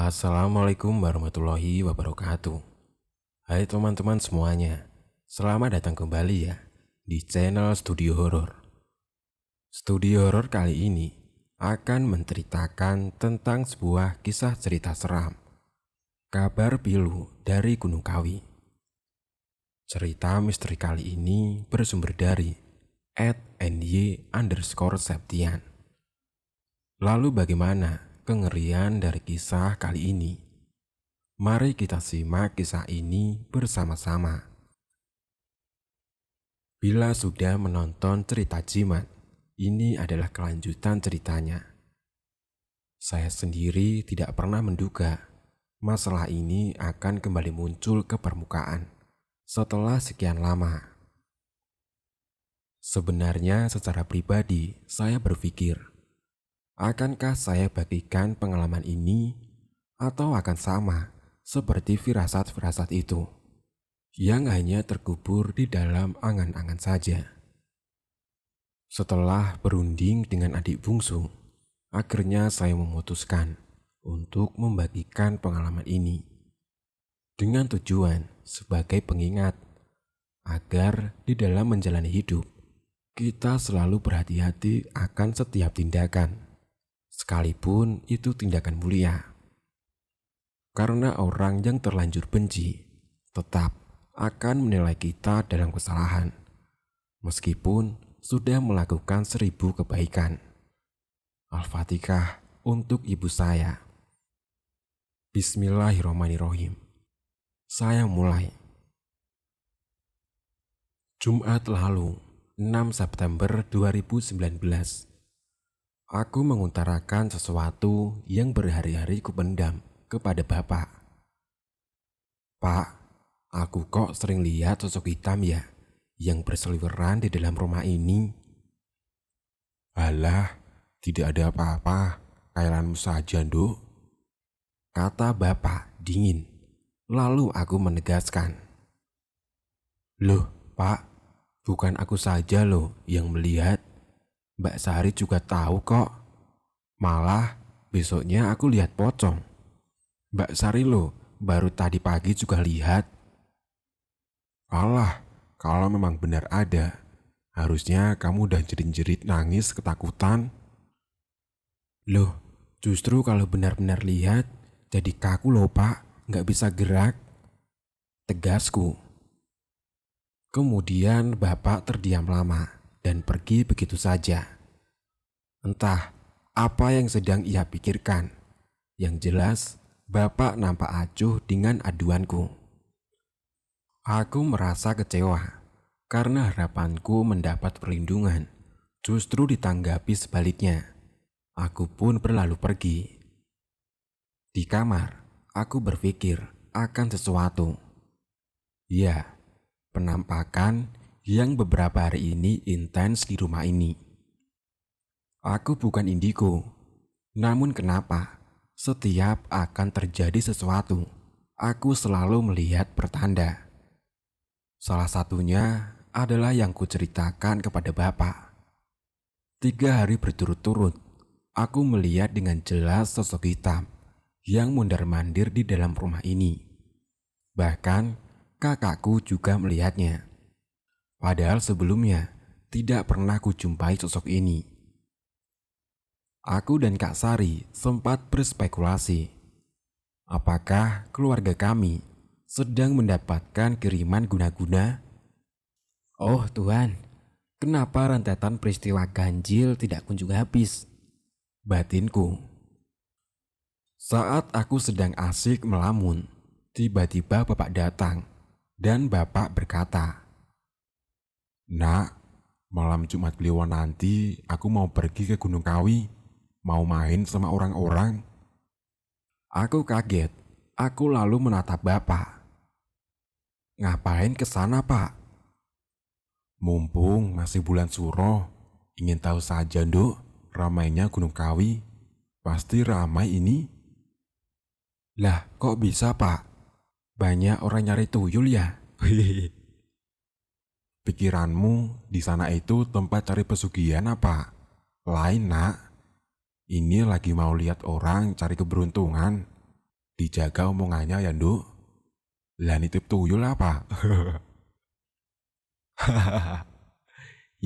Assalamualaikum warahmatullahi wabarakatuh. Hai teman-teman semuanya, selamat datang kembali ya di channel Studio Horor. Studio Horor kali ini akan menceritakan tentang sebuah kisah cerita seram. Kabar pilu dari Gunung Kawi. Cerita misteri kali ini bersumber dari at ny underscore Septian. Lalu bagaimana kengerian dari kisah kali ini. Mari kita simak kisah ini bersama-sama. Bila sudah menonton cerita jimat, ini adalah kelanjutan ceritanya. Saya sendiri tidak pernah menduga masalah ini akan kembali muncul ke permukaan setelah sekian lama. Sebenarnya secara pribadi saya berpikir Akankah saya bagikan pengalaman ini? Atau akan sama seperti firasat-firasat itu? Yang hanya terkubur di dalam angan-angan saja? Setelah berunding dengan adik bungsu, akhirnya saya memutuskan untuk membagikan pengalaman ini dengan tujuan sebagai pengingat agar di dalam menjalani hidup kita selalu berhati-hati akan setiap tindakan sekalipun itu tindakan mulia. Karena orang yang terlanjur benci tetap akan menilai kita dalam kesalahan, meskipun sudah melakukan seribu kebaikan. Al-Fatihah untuk ibu saya. Bismillahirrahmanirrahim. Saya mulai. Jumat lalu, 6 September 2019 Aku mengutarakan sesuatu yang berhari-hari kupendam kepada bapak. Pak, aku kok sering lihat sosok hitam ya yang berseliweran di dalam rumah ini. Alah, tidak ada apa-apa, kailanmu saja, Nduk. Kata bapak dingin. Lalu aku menegaskan. Loh, Pak, bukan aku saja loh yang melihat. Mbak Sari juga tahu kok. Malah besoknya aku lihat pocong. Mbak Sari lo baru tadi pagi juga lihat. Allah, kalau memang benar ada, harusnya kamu udah jerit-jerit nangis ketakutan. Loh, justru kalau benar-benar lihat, jadi kaku loh pak, nggak bisa gerak. Tegasku. Kemudian bapak terdiam lama dan pergi begitu saja. Entah apa yang sedang ia pikirkan. Yang jelas, Bapak nampak acuh dengan aduanku. Aku merasa kecewa karena harapanku mendapat perlindungan justru ditanggapi sebaliknya. Aku pun berlalu pergi. Di kamar, aku berpikir akan sesuatu. Ya, penampakan yang beberapa hari ini intens di rumah ini. Aku bukan indigo, namun kenapa setiap akan terjadi sesuatu, aku selalu melihat pertanda. Salah satunya adalah yang kuceritakan kepada Bapak. Tiga hari berturut-turut, aku melihat dengan jelas sosok hitam yang mundar-mandir di dalam rumah ini. Bahkan kakakku juga melihatnya. Padahal sebelumnya tidak pernah kujumpai sosok ini. Aku dan Kak Sari sempat berspekulasi. Apakah keluarga kami sedang mendapatkan kiriman guna-guna? Oh Tuhan, kenapa rentetan peristiwa ganjil tidak kunjung habis? Batinku. Saat aku sedang asik melamun, tiba-tiba bapak datang dan bapak berkata, Nak, malam Jumat Kliwon nanti aku mau pergi ke Gunung Kawi, mau main sama orang-orang. Aku kaget, aku lalu menatap bapak. Ngapain ke sana pak? Mumpung masih bulan suro, ingin tahu saja nduk, ramainya Gunung Kawi. Pasti ramai ini. Lah kok bisa pak? Banyak orang nyari tuyul ya? Hehehe. Pikiranmu di sana itu tempat cari pesugihan apa? Lain nak. Ini lagi mau lihat orang cari keberuntungan. Dijaga omongannya ya, Nduk. Lah nitip tuyul apa?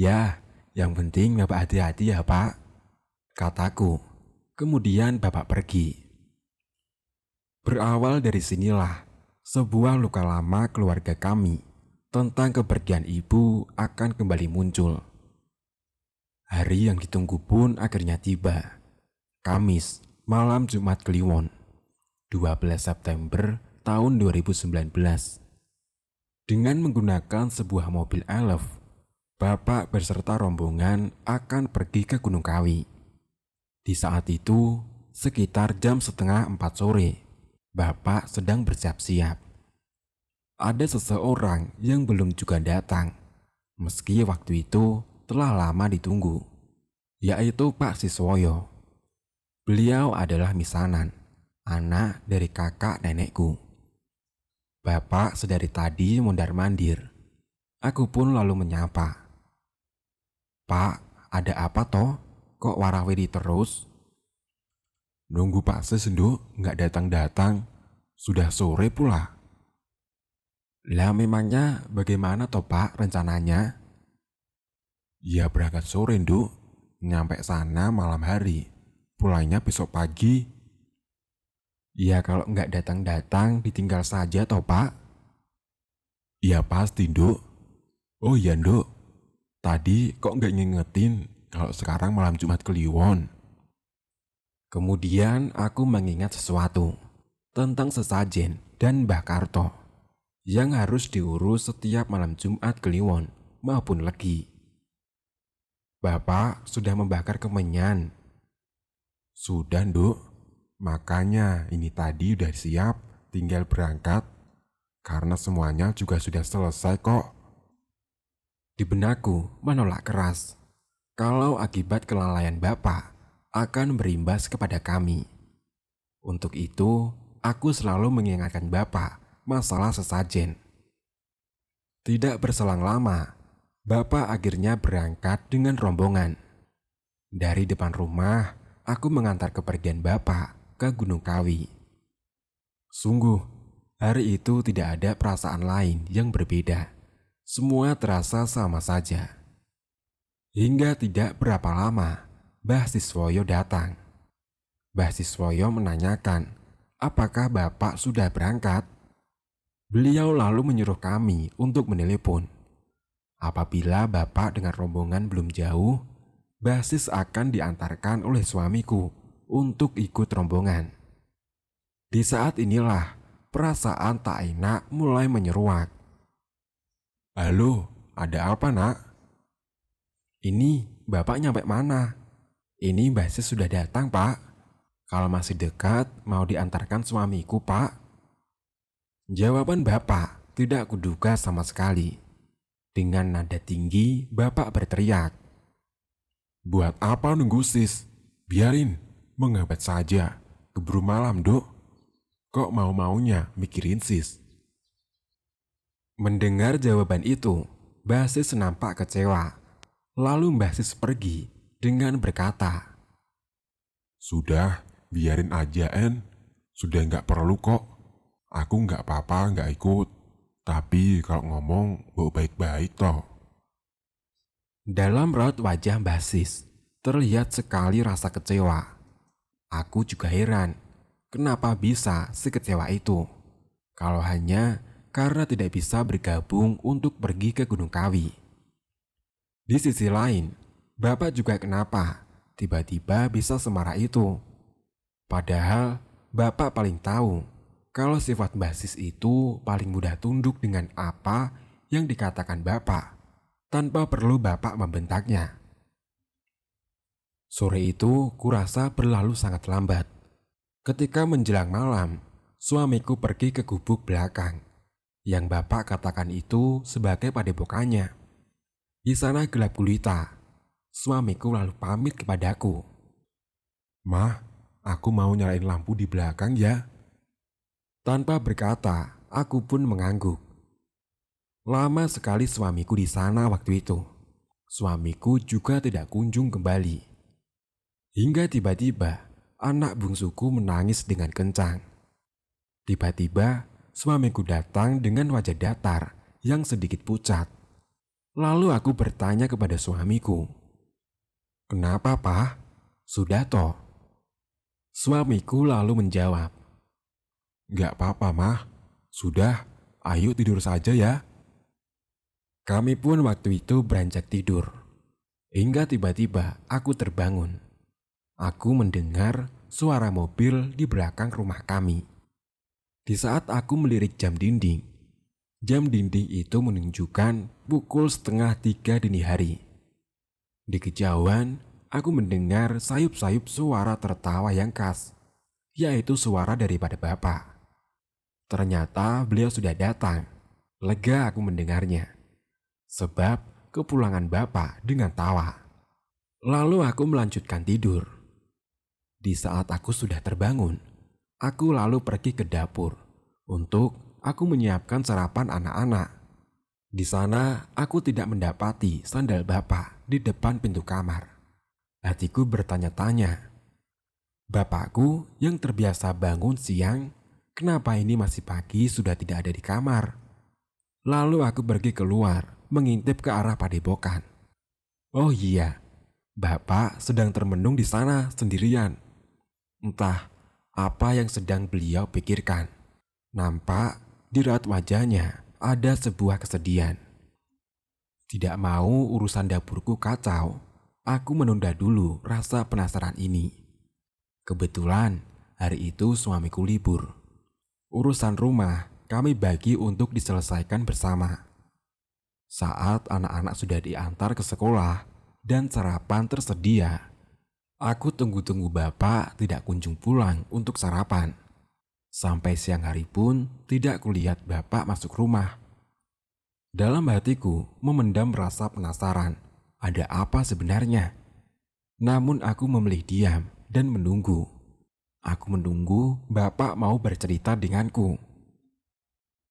ya, yang penting Bapak hati-hati ya, Pak. Kataku. Kemudian Bapak pergi. Berawal dari sinilah sebuah luka lama keluarga kami tentang kepergian ibu akan kembali muncul. Hari yang ditunggu pun akhirnya tiba. Kamis, malam Jumat Kliwon, 12 September tahun 2019. Dengan menggunakan sebuah mobil elf, Bapak beserta rombongan akan pergi ke Gunung Kawi. Di saat itu, sekitar jam setengah empat sore, Bapak sedang bersiap-siap. Ada seseorang yang belum juga datang, meski waktu itu telah lama ditunggu, yaitu Pak Siswoyo. Beliau adalah misanan, anak dari kakak nenekku. Bapak sedari tadi mondar-mandir. Aku pun lalu menyapa. Pak, ada apa toh? Kok warawiri terus? Nunggu Pak Ses, Nduk, nggak datang-datang. Sudah sore pula. Lah memangnya bagaimana toh Pak rencananya? Ya berangkat sore, Nduk. Nyampe sana malam hari. Pulangnya besok pagi. Ya kalau nggak datang-datang ditinggal saja toh Pak. Ya pasti, Nduk. Oh iya, Nduk. Tadi kok nggak ngingetin kalau sekarang malam Jumat Kliwon. Kemudian aku mengingat sesuatu tentang sesajen dan Mbah Karto yang harus diurus setiap malam Jumat Kliwon maupun Legi. Bapak sudah membakar kemenyan. Sudah, Nduk. Makanya ini tadi udah siap, tinggal berangkat. Karena semuanya juga sudah selesai kok. Di benakku menolak keras kalau akibat kelalaian Bapak akan berimbas kepada kami. Untuk itu, aku selalu mengingatkan Bapak masalah sesajen. Tidak berselang lama, Bapak akhirnya berangkat dengan rombongan. Dari depan rumah, aku mengantar kepergian Bapak ke Gunung Kawi. Sungguh, hari itu tidak ada perasaan lain yang berbeda. Semua terasa sama saja. Hingga tidak berapa lama, Mbah Siswoyo datang. Mbah Siswoyo menanyakan, apakah Bapak sudah berangkat? Beliau lalu menyuruh kami untuk menelepon. Apabila Bapak dengan rombongan belum jauh, basis akan diantarkan oleh suamiku untuk ikut rombongan. Di saat inilah perasaan tak enak mulai menyeruak. Halo, ada apa nak? Ini bapak nyampe mana? Ini basis sudah datang pak. Kalau masih dekat, mau diantarkan suamiku pak. Jawaban bapak tidak kuduga sama sekali. Dengan nada tinggi, bapak berteriak. Buat apa nunggu sis? Biarin, mengabet saja. Keburu malam dok. Kok mau-maunya mikirin sis? Mendengar jawaban itu, Basis nampak kecewa. Lalu Mbah Sis pergi dengan berkata, Sudah, biarin aja En. Sudah nggak perlu kok. Aku nggak apa-apa nggak ikut. Tapi kalau ngomong, bawa baik-baik toh. Dalam raut wajah Mbah Sis, terlihat sekali rasa kecewa. Aku juga heran, kenapa bisa sekecewa itu. Kalau hanya karena tidak bisa bergabung untuk pergi ke Gunung Kawi. Di sisi lain, Bapak juga kenapa tiba-tiba bisa semarah itu. Padahal Bapak paling tahu kalau sifat basis itu paling mudah tunduk dengan apa yang dikatakan Bapak tanpa perlu Bapak membentaknya. Sore itu kurasa berlalu sangat lambat. Ketika menjelang malam, suamiku pergi ke gubuk belakang. Yang Bapak katakan itu sebagai padepokannya. Di sana gelap gulita. Suamiku lalu pamit kepadaku. Mah, aku mau nyalain lampu di belakang ya. Tanpa berkata, aku pun mengangguk. Lama sekali suamiku di sana waktu itu. Suamiku juga tidak kunjung kembali. Hingga tiba-tiba anak bungsuku menangis dengan kencang. Tiba-tiba suamiku datang dengan wajah datar yang sedikit pucat. Lalu aku bertanya kepada suamiku, Kenapa, Pak? Sudah toh? Suamiku lalu menjawab, Gak apa-apa, Mah. Sudah, ayo tidur saja ya. Kami pun waktu itu beranjak tidur. Hingga tiba-tiba aku terbangun. Aku mendengar suara mobil di belakang rumah kami. Di saat aku melirik jam dinding, jam dinding itu menunjukkan pukul setengah tiga dini hari. Di kejauhan, aku mendengar sayup-sayup suara tertawa yang khas, yaitu suara daripada bapak. Ternyata beliau sudah datang. Lega aku mendengarnya. Sebab kepulangan bapak dengan tawa. Lalu aku melanjutkan tidur. Di saat aku sudah terbangun, aku lalu pergi ke dapur untuk aku menyiapkan sarapan anak-anak. Di sana aku tidak mendapati sandal bapak di depan pintu kamar. Hatiku bertanya-tanya. Bapakku yang terbiasa bangun siang, kenapa ini masih pagi sudah tidak ada di kamar? Lalu aku pergi keluar, mengintip ke arah padepokan. Oh iya, bapak sedang termenung di sana sendirian. Entah apa yang sedang beliau pikirkan. Nampak di raut wajahnya ada sebuah kesedihan. Tidak mau urusan dapurku kacau, aku menunda dulu rasa penasaran ini. Kebetulan hari itu suamiku libur. Urusan rumah kami bagi untuk diselesaikan bersama. Saat anak-anak sudah diantar ke sekolah dan sarapan tersedia, aku tunggu-tunggu bapak tidak kunjung pulang untuk sarapan. Sampai siang hari pun tidak kulihat bapak masuk rumah. Dalam hatiku memendam rasa penasaran, ada apa sebenarnya? Namun aku memilih diam dan menunggu. Aku menunggu bapak mau bercerita denganku.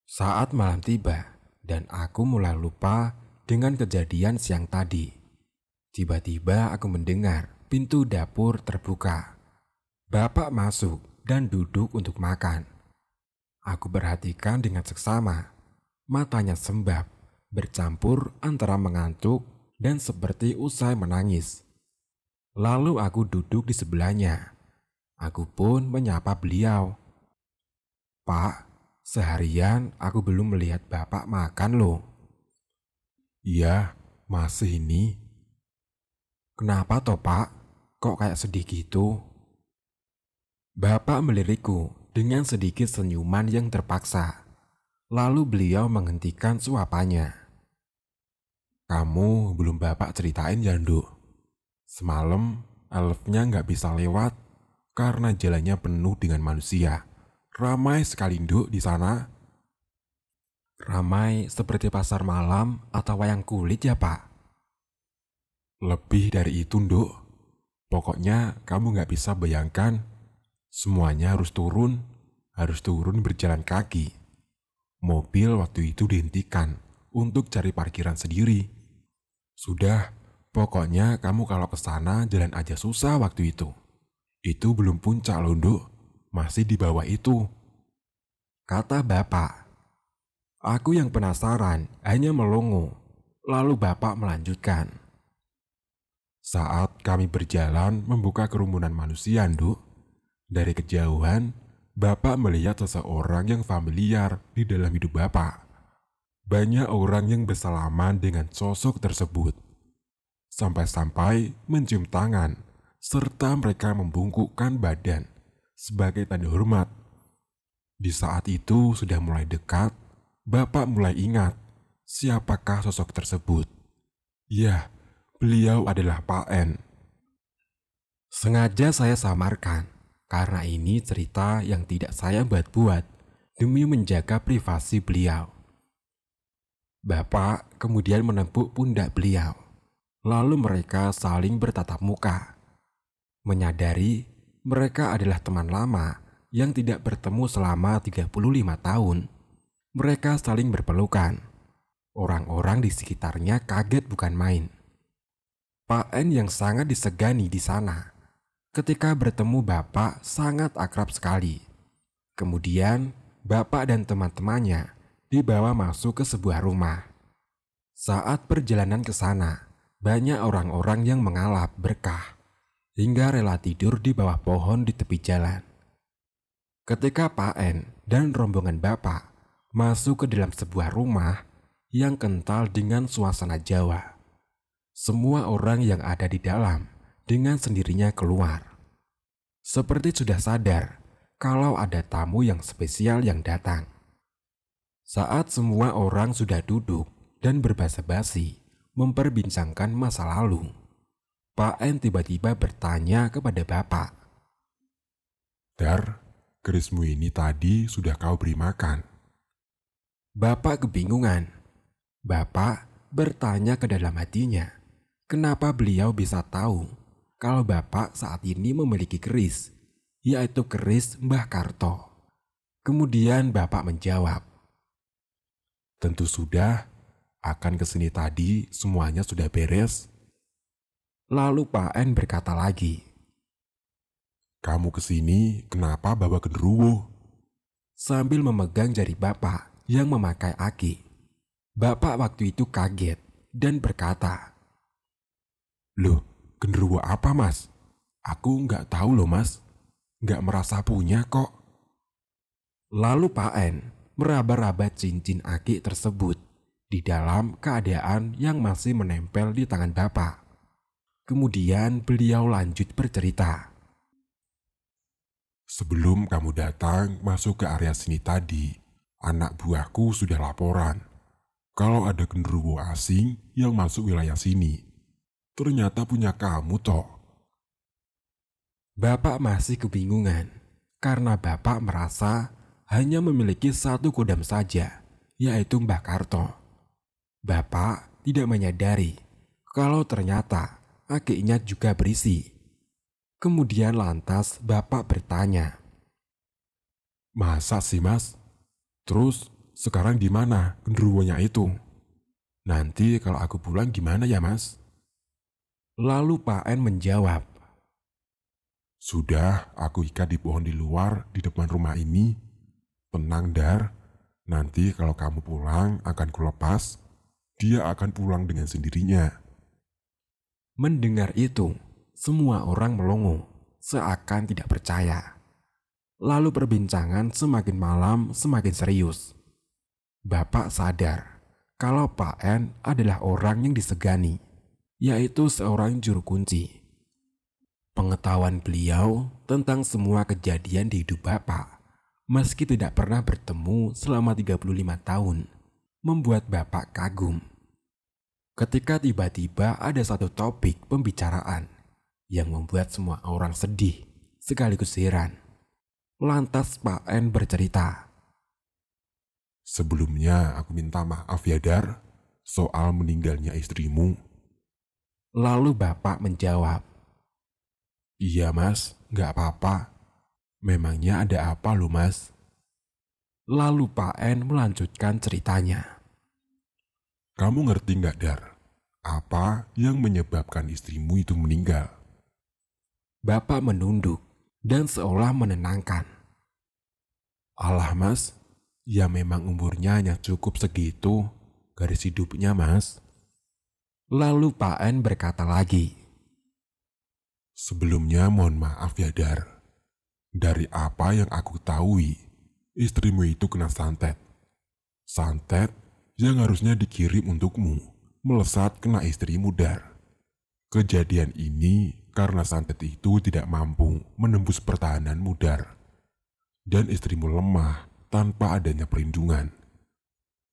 Saat malam tiba dan aku mulai lupa dengan kejadian siang tadi. Tiba-tiba aku mendengar pintu dapur terbuka. Bapak masuk dan duduk untuk makan. Aku perhatikan dengan seksama. Matanya sembab, bercampur antara mengantuk dan seperti usai menangis. Lalu aku duduk di sebelahnya. Aku pun menyapa beliau. Pak, seharian aku belum melihat bapak makan loh. Iya, masih ini. Kenapa toh pak? Kok kayak sedih gitu? Bapak melirikku dengan sedikit senyuman yang terpaksa. Lalu beliau menghentikan suapannya. Kamu belum bapak ceritain ya, Nduk? Semalam elfnya nggak bisa lewat karena jalannya penuh dengan manusia. Ramai sekali, Nduk, di sana. Ramai seperti pasar malam atau wayang kulit ya, Pak? Lebih dari itu, Nduk. Pokoknya kamu nggak bisa bayangkan Semuanya harus turun, harus turun berjalan kaki. Mobil waktu itu dihentikan untuk cari parkiran sendiri. Sudah, pokoknya kamu kalau ke sana jalan aja susah waktu itu. Itu belum puncak loh, Nduk. Masih di bawah itu. Kata bapak. Aku yang penasaran hanya melongo. Lalu bapak melanjutkan. Saat kami berjalan membuka kerumunan manusia, Nduk, dari kejauhan, Bapak melihat seseorang yang familiar di dalam hidup Bapak. Banyak orang yang bersalaman dengan sosok tersebut. Sampai-sampai mencium tangan, serta mereka membungkukkan badan sebagai tanda hormat. Di saat itu sudah mulai dekat, Bapak mulai ingat siapakah sosok tersebut. Ya, beliau adalah Pak N. Sengaja saya samarkan karena ini cerita yang tidak saya buat-buat demi menjaga privasi beliau. Bapak kemudian menempuk pundak beliau. Lalu mereka saling bertatap muka. Menyadari mereka adalah teman lama yang tidak bertemu selama 35 tahun. Mereka saling berpelukan. Orang-orang di sekitarnya kaget bukan main. Pak N yang sangat disegani di sana ketika bertemu bapak sangat akrab sekali. Kemudian Bapak dan teman-temannya dibawa masuk ke sebuah rumah. Saat perjalanan ke sana, banyak orang-orang yang mengalap berkah hingga rela tidur di bawah pohon di tepi jalan. Ketika Pak En dan rombongan Bapak masuk ke dalam sebuah rumah yang kental dengan suasana Jawa, semua orang yang ada di dalam dengan sendirinya keluar. Seperti sudah sadar kalau ada tamu yang spesial yang datang. Saat semua orang sudah duduk dan berbasa-basi memperbincangkan masa lalu, Pak En tiba-tiba bertanya kepada Bapak. Dar, kerismu ini tadi sudah kau beri makan. Bapak kebingungan. Bapak bertanya ke dalam hatinya, kenapa beliau bisa tahu kalau Bapak saat ini memiliki keris yaitu keris Mbah Karto. Kemudian Bapak menjawab, Tentu sudah, akan ke sini tadi semuanya sudah beres. Lalu Pak En berkata lagi, Kamu ke sini kenapa bawa genderuwo? Sambil memegang jari Bapak yang memakai aki. Bapak waktu itu kaget dan berkata, Loh, genderuwo apa mas? Aku nggak tahu loh mas nggak merasa punya kok. Lalu Pak En meraba-raba cincin aki tersebut di dalam keadaan yang masih menempel di tangan Bapak. Kemudian beliau lanjut bercerita. Sebelum kamu datang masuk ke area sini tadi, anak buahku sudah laporan kalau ada genderuwo asing yang masuk wilayah sini. Ternyata punya kamu toh. Bapak masih kebingungan karena Bapak merasa hanya memiliki satu kodam saja, yaitu Mbah Karto. Bapak tidak menyadari kalau ternyata akiknya juga berisi. Kemudian lantas Bapak bertanya, Masa sih mas? Terus sekarang di mana genderuwonya itu? Nanti kalau aku pulang gimana ya mas? Lalu Pak En menjawab, sudah aku ikat di pohon di luar di depan rumah ini. Tenang Dar, nanti kalau kamu pulang akan kulepas, dia akan pulang dengan sendirinya. Mendengar itu, semua orang melongo, seakan tidak percaya. Lalu perbincangan semakin malam semakin serius. Bapak sadar kalau Pak N adalah orang yang disegani, yaitu seorang juru kunci. Pengetahuan beliau tentang semua kejadian di hidup Bapak, meski tidak pernah bertemu selama 35 tahun, membuat Bapak kagum. Ketika tiba-tiba ada satu topik pembicaraan yang membuat semua orang sedih sekaligus heran. Lantas Pak N bercerita. Sebelumnya aku minta maaf ya Dar soal meninggalnya istrimu. Lalu Bapak menjawab, Iya mas, nggak apa-apa. Memangnya ada apa lu mas? Lalu Pak N melanjutkan ceritanya. Kamu ngerti nggak Dar? Apa yang menyebabkan istrimu itu meninggal? Bapak menunduk dan seolah menenangkan. Allah mas, ya memang umurnya hanya cukup segitu garis hidupnya mas. Lalu Pak N berkata lagi, Sebelumnya mohon maaf ya Dar. Dari apa yang aku ketahui, istrimu itu kena santet. Santet yang harusnya dikirim untukmu, melesat kena istrimu Dar. Kejadian ini karena santet itu tidak mampu menembus pertahanan mudar. Dan istrimu lemah tanpa adanya perlindungan.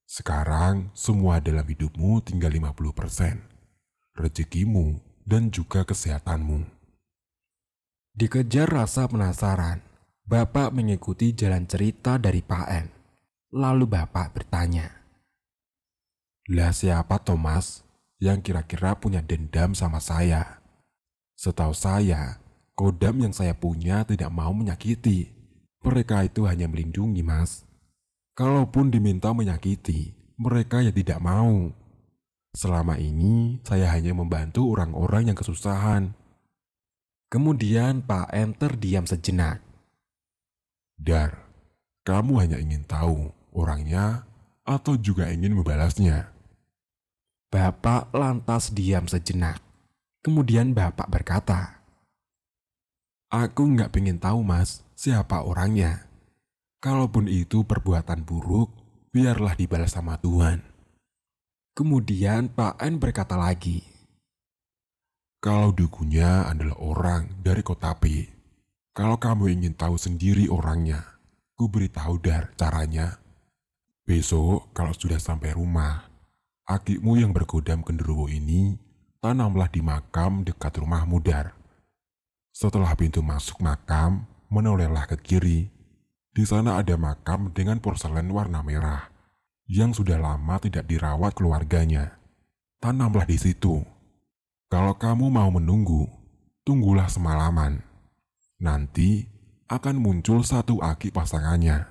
Sekarang semua dalam hidupmu tinggal 50%. Rezekimu dan juga kesehatanmu. Dikejar rasa penasaran, Bapak mengikuti jalan cerita dari Pak N. Lalu Bapak bertanya, Lah siapa Thomas yang kira-kira punya dendam sama saya? Setahu saya, kodam yang saya punya tidak mau menyakiti. Mereka itu hanya melindungi, Mas. Kalaupun diminta menyakiti, mereka ya tidak mau. Selama ini, saya hanya membantu orang-orang yang kesusahan. Kemudian Pak N terdiam sejenak. Dar, Kamu hanya ingin tahu orangnya atau juga ingin membalasnya? Bapak lantas diam sejenak. Kemudian bapak berkata, Aku nggak pengen tahu mas, siapa orangnya. Kalaupun itu perbuatan buruk, biarlah dibalas sama Tuhan. Kemudian Pak N berkata lagi, Kalau dukunya adalah orang dari kota P, kalau kamu ingin tahu sendiri orangnya, ku beritahu dar caranya. Besok kalau sudah sampai rumah, akimu yang bergodam genderuwo ini tanamlah di makam dekat rumahmu dar. Setelah pintu masuk makam, menolehlah ke kiri. Di sana ada makam dengan porselen warna merah yang sudah lama tidak dirawat keluarganya. Tanamlah di situ. Kalau kamu mau menunggu, tunggulah semalaman. Nanti akan muncul satu aki pasangannya.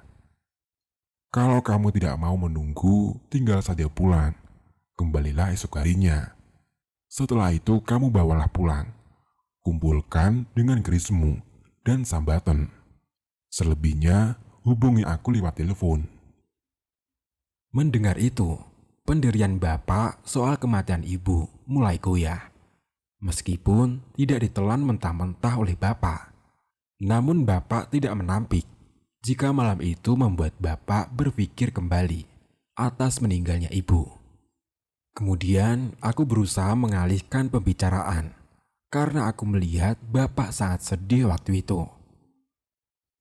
Kalau kamu tidak mau menunggu, tinggal saja pulang. Kembalilah esok harinya. Setelah itu kamu bawalah pulang. Kumpulkan dengan kerismu dan sambatan. Selebihnya hubungi aku lewat telepon. Mendengar itu, pendirian bapak soal kematian ibu mulai goyah. Meskipun tidak ditelan mentah-mentah oleh bapak. Namun bapak tidak menampik jika malam itu membuat bapak berpikir kembali atas meninggalnya ibu. Kemudian aku berusaha mengalihkan pembicaraan karena aku melihat bapak sangat sedih waktu itu.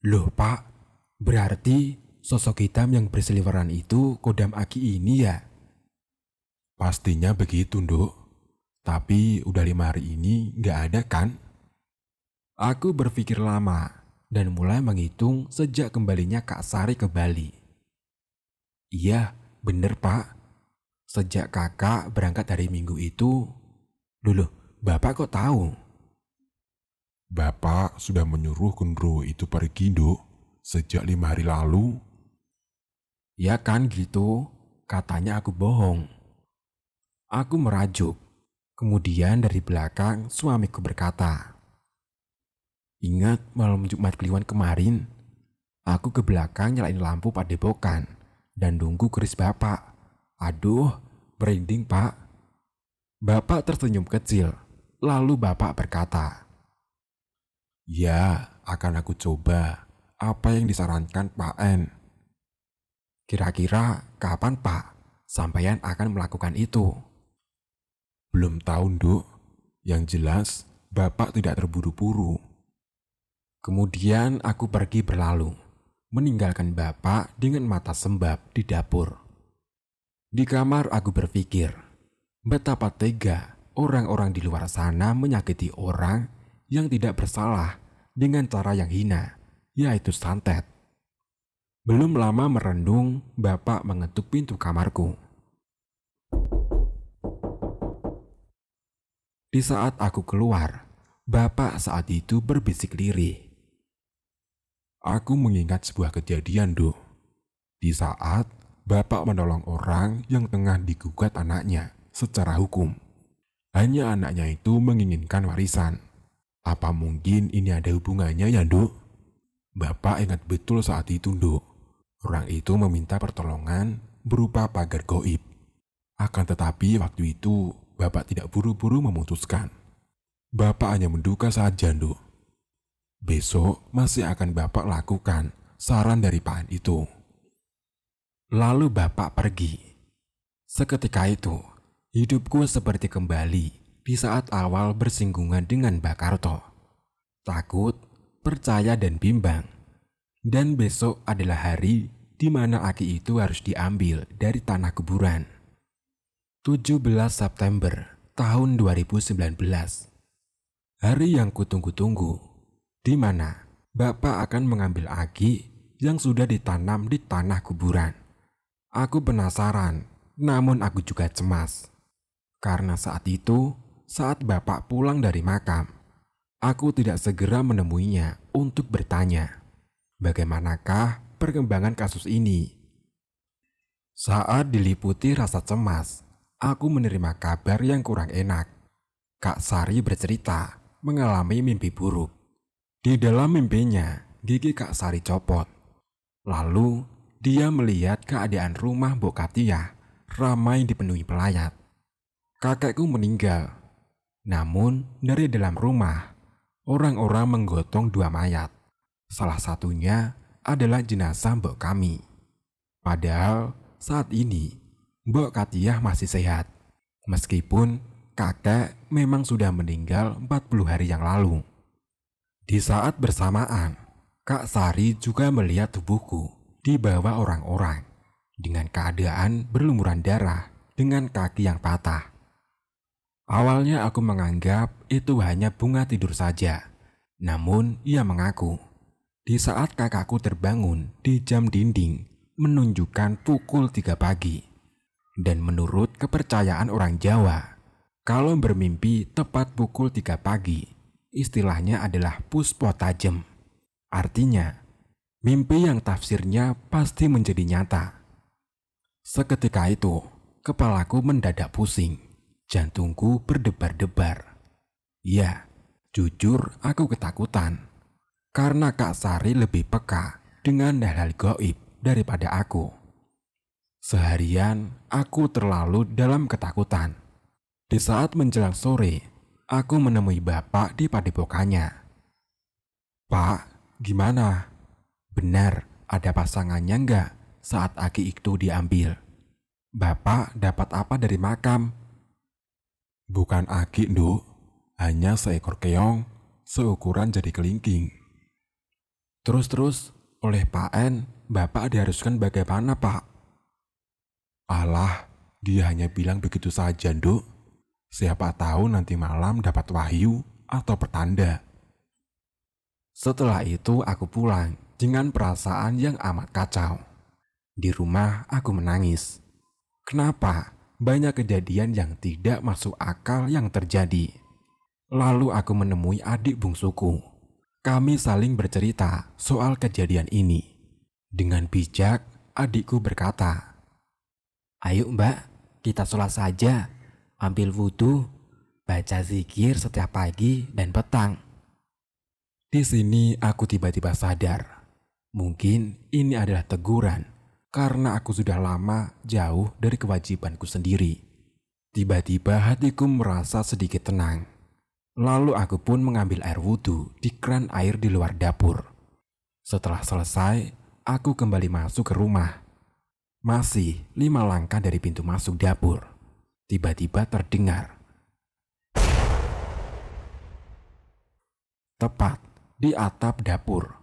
Loh pak, berarti sosok hitam yang berseliweran itu kodam Aki ini ya? Pastinya begitu, Nduk. Tapi udah lima hari ini nggak ada kan? Aku berpikir lama dan mulai menghitung sejak kembalinya Kak Sari ke Bali. Iya, bener pak. Sejak kakak berangkat dari minggu itu, dulu bapak kok tahu? Bapak sudah menyuruh Kundro itu pergi, Nduk, sejak lima hari lalu. Ya kan gitu, katanya aku bohong. Aku merajuk. Kemudian dari belakang suamiku berkata, Ingat malam Jumat Kliwon kemarin, aku ke belakang nyalain lampu padepokan dan nunggu keris bapak. Aduh, merinding pak. Bapak tersenyum kecil, lalu bapak berkata, Ya, akan aku coba apa yang disarankan Pak N. Kira-kira kapan Pak sampeyan akan melakukan itu? Belum tahu, Nduk. Yang jelas, Bapak tidak terburu-buru. Kemudian aku pergi berlalu, meninggalkan Bapak dengan mata sembab di dapur. Di kamar aku berpikir, betapa tega orang-orang di luar sana menyakiti orang yang tidak bersalah dengan cara yang hina, yaitu santet. Belum lama merendung, bapak mengetuk pintu kamarku. Di saat aku keluar, bapak saat itu berbisik lirih. Aku mengingat sebuah kejadian, Dok. Di saat bapak menolong orang yang tengah digugat anaknya secara hukum. Hanya anaknya itu menginginkan warisan. Apa mungkin ini ada hubungannya ya, Dok? Bapak ingat betul saat itu, Dok. Orang itu meminta pertolongan berupa pagar goib. Akan tetapi waktu itu Bapak tidak buru-buru memutuskan. Bapak hanya menduga saja, Nduk. Besok masih akan Bapak lakukan saran dari Pak itu. Lalu Bapak pergi. Seketika itu, hidupku seperti kembali di saat awal bersinggungan dengan Bakarto. Takut, percaya, dan bimbang dan besok adalah hari di mana aki itu harus diambil dari tanah kuburan. 17 September tahun 2019. Hari yang kutunggu-tunggu, di mana Bapak akan mengambil aki yang sudah ditanam di tanah kuburan. Aku penasaran, namun aku juga cemas. Karena saat itu, saat Bapak pulang dari makam, aku tidak segera menemuinya untuk bertanya bagaimanakah perkembangan kasus ini. Saat diliputi rasa cemas, aku menerima kabar yang kurang enak. Kak Sari bercerita mengalami mimpi buruk. Di dalam mimpinya, gigi Kak Sari copot. Lalu dia melihat keadaan rumah Mbok Katia ramai dipenuhi pelayat. Kakekku meninggal. Namun dari dalam rumah, orang-orang menggotong dua mayat. Salah satunya adalah jenazah Mbok kami. Padahal saat ini Mbok Katiah masih sehat. Meskipun kakek memang sudah meninggal 40 hari yang lalu. Di saat bersamaan, Kak Sari juga melihat tubuhku di bawah orang-orang dengan keadaan berlumuran darah dengan kaki yang patah. Awalnya aku menganggap itu hanya bunga tidur saja. Namun ia mengaku, di saat kakakku terbangun di jam dinding menunjukkan pukul 3 pagi. Dan menurut kepercayaan orang Jawa, kalau bermimpi tepat pukul 3 pagi, istilahnya adalah puspo tajem. Artinya, mimpi yang tafsirnya pasti menjadi nyata. Seketika itu, kepalaku mendadak pusing, jantungku berdebar-debar. Ya, jujur aku ketakutan, karena Kak Sari lebih peka dengan hal-hal goib daripada aku. Seharian aku terlalu dalam ketakutan. Di saat menjelang sore, aku menemui bapak di padepokannya. Pak, gimana? Benar, ada pasangannya enggak saat aki itu diambil? Bapak dapat apa dari makam? Bukan aki, Nduk. Hanya seekor keong seukuran jadi kelingking. Terus-terus, oleh Pak N, Bapak diharuskan bagaimana, Pak? Alah, dia hanya bilang begitu saja, Nduk. Siapa tahu nanti malam dapat wahyu atau pertanda. Setelah itu aku pulang dengan perasaan yang amat kacau. Di rumah aku menangis. Kenapa banyak kejadian yang tidak masuk akal yang terjadi? Lalu aku menemui adik bungsuku. Kami saling bercerita soal kejadian ini. Dengan bijak, adikku berkata, Ayo mbak, kita sholat saja. Ambil wudhu, baca zikir setiap pagi dan petang. Di sini aku tiba-tiba sadar. Mungkin ini adalah teguran karena aku sudah lama jauh dari kewajibanku sendiri. Tiba-tiba hatiku merasa sedikit tenang. Lalu aku pun mengambil air wudhu di kran air di luar dapur. Setelah selesai, aku kembali masuk ke rumah. Masih lima langkah dari pintu masuk dapur. Tiba-tiba terdengar. Tepat di atap dapur.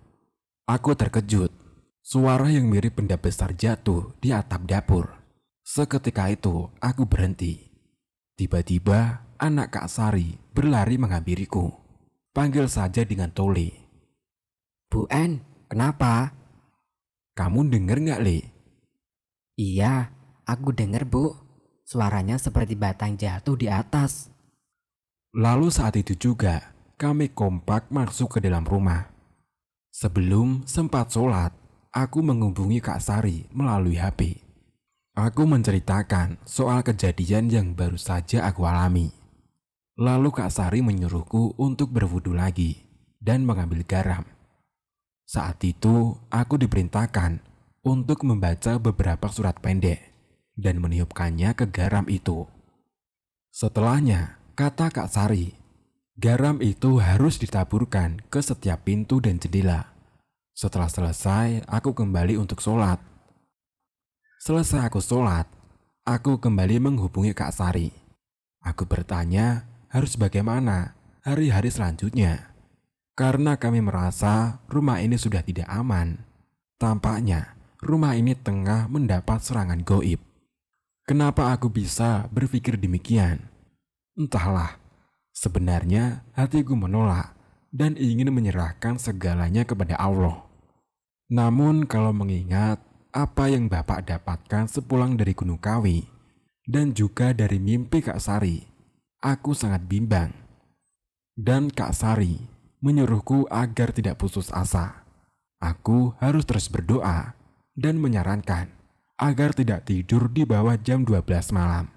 Aku terkejut. Suara yang mirip benda besar jatuh di atap dapur. Seketika itu aku berhenti. Tiba-tiba anak Kak Sari berlari menghampiriku. Panggil saja dengan Tole. Bu En, kenapa? Kamu denger nggak, Le? Iya, aku denger bu. Suaranya seperti batang jatuh di atas. Lalu saat itu juga kami kompak masuk ke dalam rumah. Sebelum sempat sholat, aku menghubungi Kak Sari melalui HP. Aku menceritakan soal kejadian yang baru saja aku alami. Lalu Kak Sari menyuruhku untuk berwudu lagi dan mengambil garam. Saat itu, aku diperintahkan untuk membaca beberapa surat pendek dan meniupkannya ke garam itu. Setelahnya, kata Kak Sari, garam itu harus ditaburkan ke setiap pintu dan jendela. Setelah selesai, aku kembali untuk sholat. Selesai aku sholat, aku kembali menghubungi Kak Sari. Aku bertanya harus bagaimana hari-hari selanjutnya karena kami merasa rumah ini sudah tidak aman. Tampaknya rumah ini tengah mendapat serangan goib. Kenapa aku bisa berpikir demikian? Entahlah, sebenarnya hatiku menolak dan ingin menyerahkan segalanya kepada Allah. Namun kalau mengingat apa yang Bapak dapatkan sepulang dari Gunung Kawi dan juga dari mimpi Kak Sari, aku sangat bimbang. Dan Kak Sari menyuruhku agar tidak putus asa. Aku harus terus berdoa dan menyarankan agar tidak tidur di bawah jam 12 malam.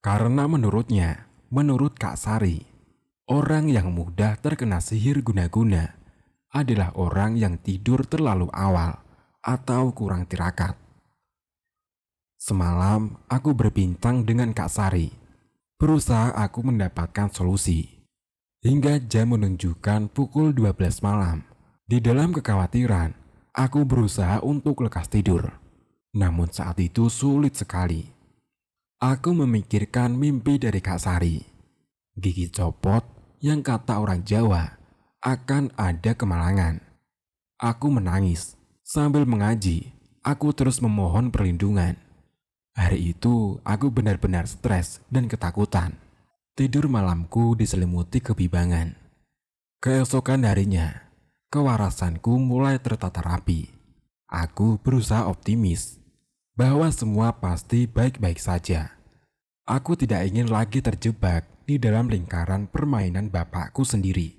Karena menurutnya, menurut Kak Sari, orang yang mudah terkena sihir guna-guna adalah orang yang tidur terlalu awal atau kurang tirakat. Semalam aku berbincang dengan Kak Sari. Berusaha aku mendapatkan solusi. Hingga jam menunjukkan pukul 12 malam. Di dalam kekhawatiran, aku berusaha untuk lekas tidur. Namun saat itu sulit sekali. Aku memikirkan mimpi dari Kak Sari. Gigi copot yang kata orang Jawa akan ada kemalangan. Aku menangis sambil mengaji. Aku terus memohon perlindungan. Hari itu aku benar-benar stres dan ketakutan. Tidur malamku diselimuti kebibangan. Keesokan harinya, kewarasanku mulai tertata rapi. Aku berusaha optimis bahwa semua pasti baik-baik saja. Aku tidak ingin lagi terjebak di dalam lingkaran permainan bapakku sendiri.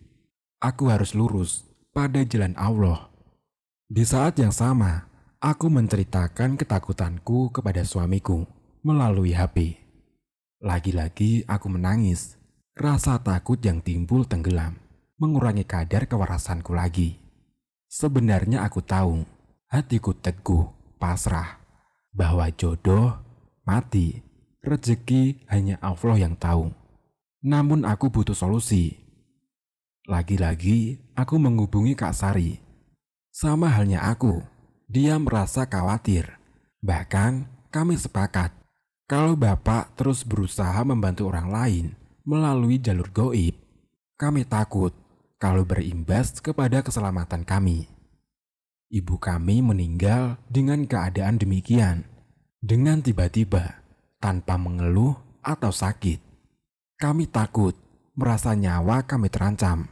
Aku harus lurus pada jalan Allah. Di saat yang sama, aku menceritakan ketakutanku kepada suamiku melalui HP. Lagi-lagi aku menangis. Rasa takut yang timbul tenggelam, mengurangi kadar kewarasanku lagi. Sebenarnya aku tahu, hatiku teguh, pasrah, bahwa jodoh, mati, rezeki hanya Allah yang tahu. Namun aku butuh solusi. Lagi-lagi aku menghubungi Kak Sari. Sama halnya aku, dia merasa khawatir. Bahkan kami sepakat kalau Bapak terus berusaha membantu orang lain melalui jalur goib, kami takut kalau berimbas kepada keselamatan kami. Ibu kami meninggal dengan keadaan demikian, dengan tiba-tiba, tanpa mengeluh atau sakit. Kami takut merasa nyawa kami terancam.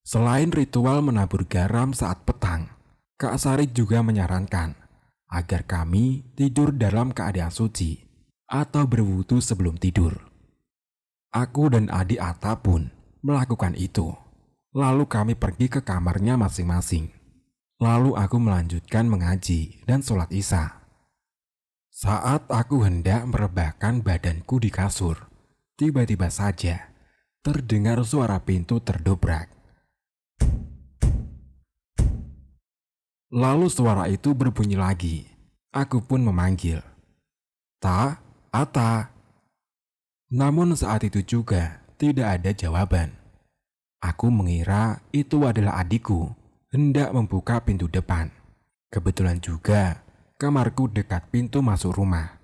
Selain ritual menabur garam saat petang, Kak Sari juga menyarankan agar kami tidur dalam keadaan suci atau berwudu sebelum tidur. Aku dan adik Ata pun melakukan itu. Lalu kami pergi ke kamarnya masing-masing. Lalu aku melanjutkan mengaji dan sholat isya. Saat aku hendak merebahkan badanku di kasur, tiba-tiba saja terdengar suara pintu terdobrak. Lalu suara itu berbunyi lagi. Aku pun memanggil. Ta, Ata. Namun saat itu juga tidak ada jawaban. Aku mengira itu adalah adikku hendak membuka pintu depan. Kebetulan juga kamarku dekat pintu masuk rumah.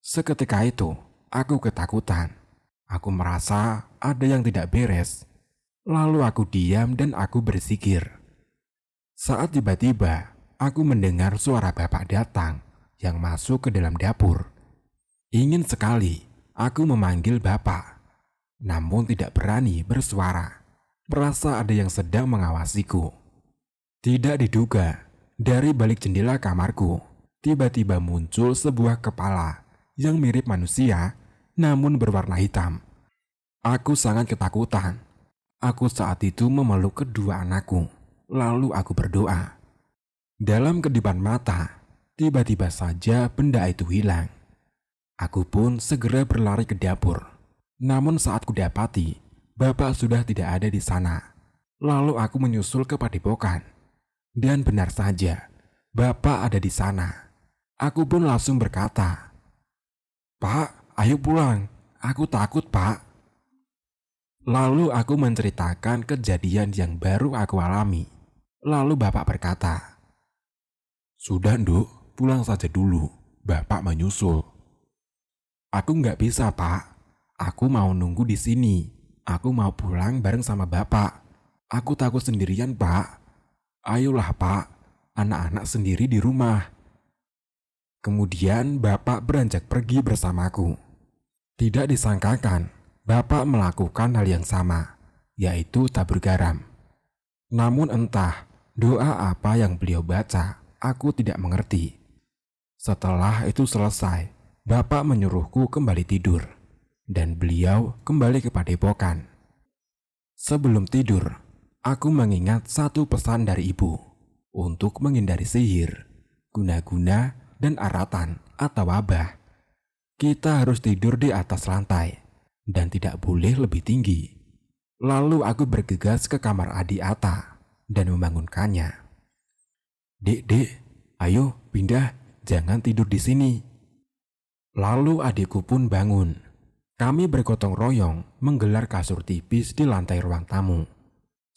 Seketika itu, aku ketakutan. Aku merasa ada yang tidak beres. Lalu aku diam dan aku bersikir. Saat tiba-tiba aku mendengar suara bapak datang yang masuk ke dalam dapur. Ingin sekali aku memanggil bapak, namun tidak berani bersuara. Merasa ada yang sedang mengawasiku. Tidak diduga, dari balik jendela kamarku, tiba-tiba muncul sebuah kepala yang mirip manusia namun berwarna hitam. Aku sangat ketakutan. Aku saat itu memeluk kedua anakku Lalu aku berdoa. Dalam kedipan mata, tiba-tiba saja benda itu hilang. Aku pun segera berlari ke dapur. Namun saat kudapati, bapak sudah tidak ada di sana. Lalu aku menyusul ke padepokan. Dan benar saja, bapak ada di sana. Aku pun langsung berkata, Pak, ayo pulang. Aku takut, Pak. Lalu aku menceritakan kejadian yang baru aku alami. Lalu bapak berkata, Sudah nduk, pulang saja dulu. Bapak menyusul. Aku nggak bisa pak. Aku mau nunggu di sini. Aku mau pulang bareng sama bapak. Aku takut sendirian pak. Ayolah pak, anak-anak sendiri di rumah. Kemudian bapak beranjak pergi bersamaku. Tidak disangkakan, bapak melakukan hal yang sama, yaitu tabur garam. Namun entah Doa apa yang beliau baca, aku tidak mengerti. Setelah itu selesai, Bapak menyuruhku kembali tidur, dan beliau kembali ke padepokan. Sebelum tidur, aku mengingat satu pesan dari ibu untuk menghindari sihir, guna-guna, dan aratan atau wabah. Kita harus tidur di atas lantai dan tidak boleh lebih tinggi. Lalu aku bergegas ke kamar Adi Ata dan membangunkannya. Dek, dek, ayo pindah, jangan tidur di sini. Lalu adikku pun bangun. Kami bergotong royong menggelar kasur tipis di lantai ruang tamu.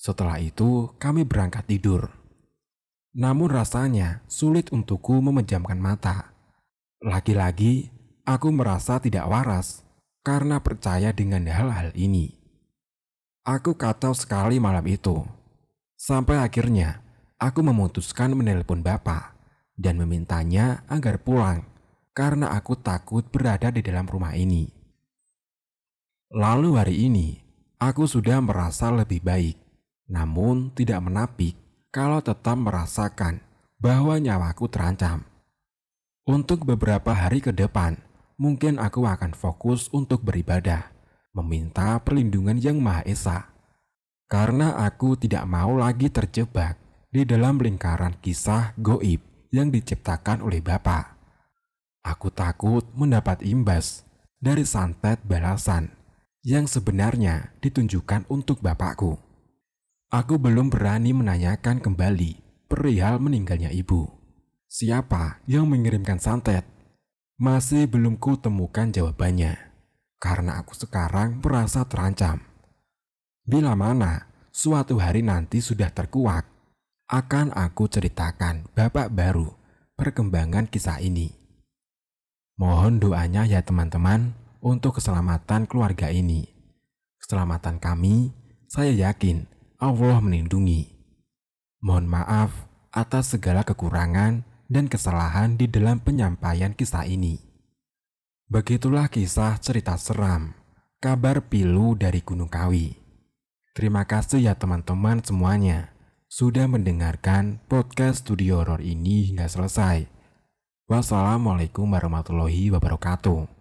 Setelah itu, kami berangkat tidur. Namun rasanya sulit untukku memejamkan mata. Lagi-lagi, aku merasa tidak waras karena percaya dengan hal-hal ini. Aku kacau sekali malam itu. Sampai akhirnya, aku memutuskan menelpon bapak dan memintanya agar pulang karena aku takut berada di dalam rumah ini. Lalu hari ini, aku sudah merasa lebih baik, namun tidak menapik kalau tetap merasakan bahwa nyawaku terancam. Untuk beberapa hari ke depan, mungkin aku akan fokus untuk beribadah, meminta perlindungan Yang Maha Esa. Karena aku tidak mau lagi terjebak di dalam lingkaran kisah goib yang diciptakan oleh Bapak. Aku takut mendapat imbas dari santet balasan yang sebenarnya ditunjukkan untuk Bapakku. Aku belum berani menanyakan kembali perihal meninggalnya ibu. Siapa yang mengirimkan santet masih belum ku temukan jawabannya, karena aku sekarang merasa terancam. Bila mana suatu hari nanti sudah terkuak, akan aku ceritakan babak baru perkembangan kisah ini. Mohon doanya ya teman-teman untuk keselamatan keluarga ini. Keselamatan kami, saya yakin Allah melindungi. Mohon maaf atas segala kekurangan dan kesalahan di dalam penyampaian kisah ini. Begitulah kisah cerita seram, kabar pilu dari Gunung Kawi. Terima kasih ya teman-teman semuanya sudah mendengarkan podcast studio horor ini hingga selesai. Wassalamualaikum warahmatullahi wabarakatuh.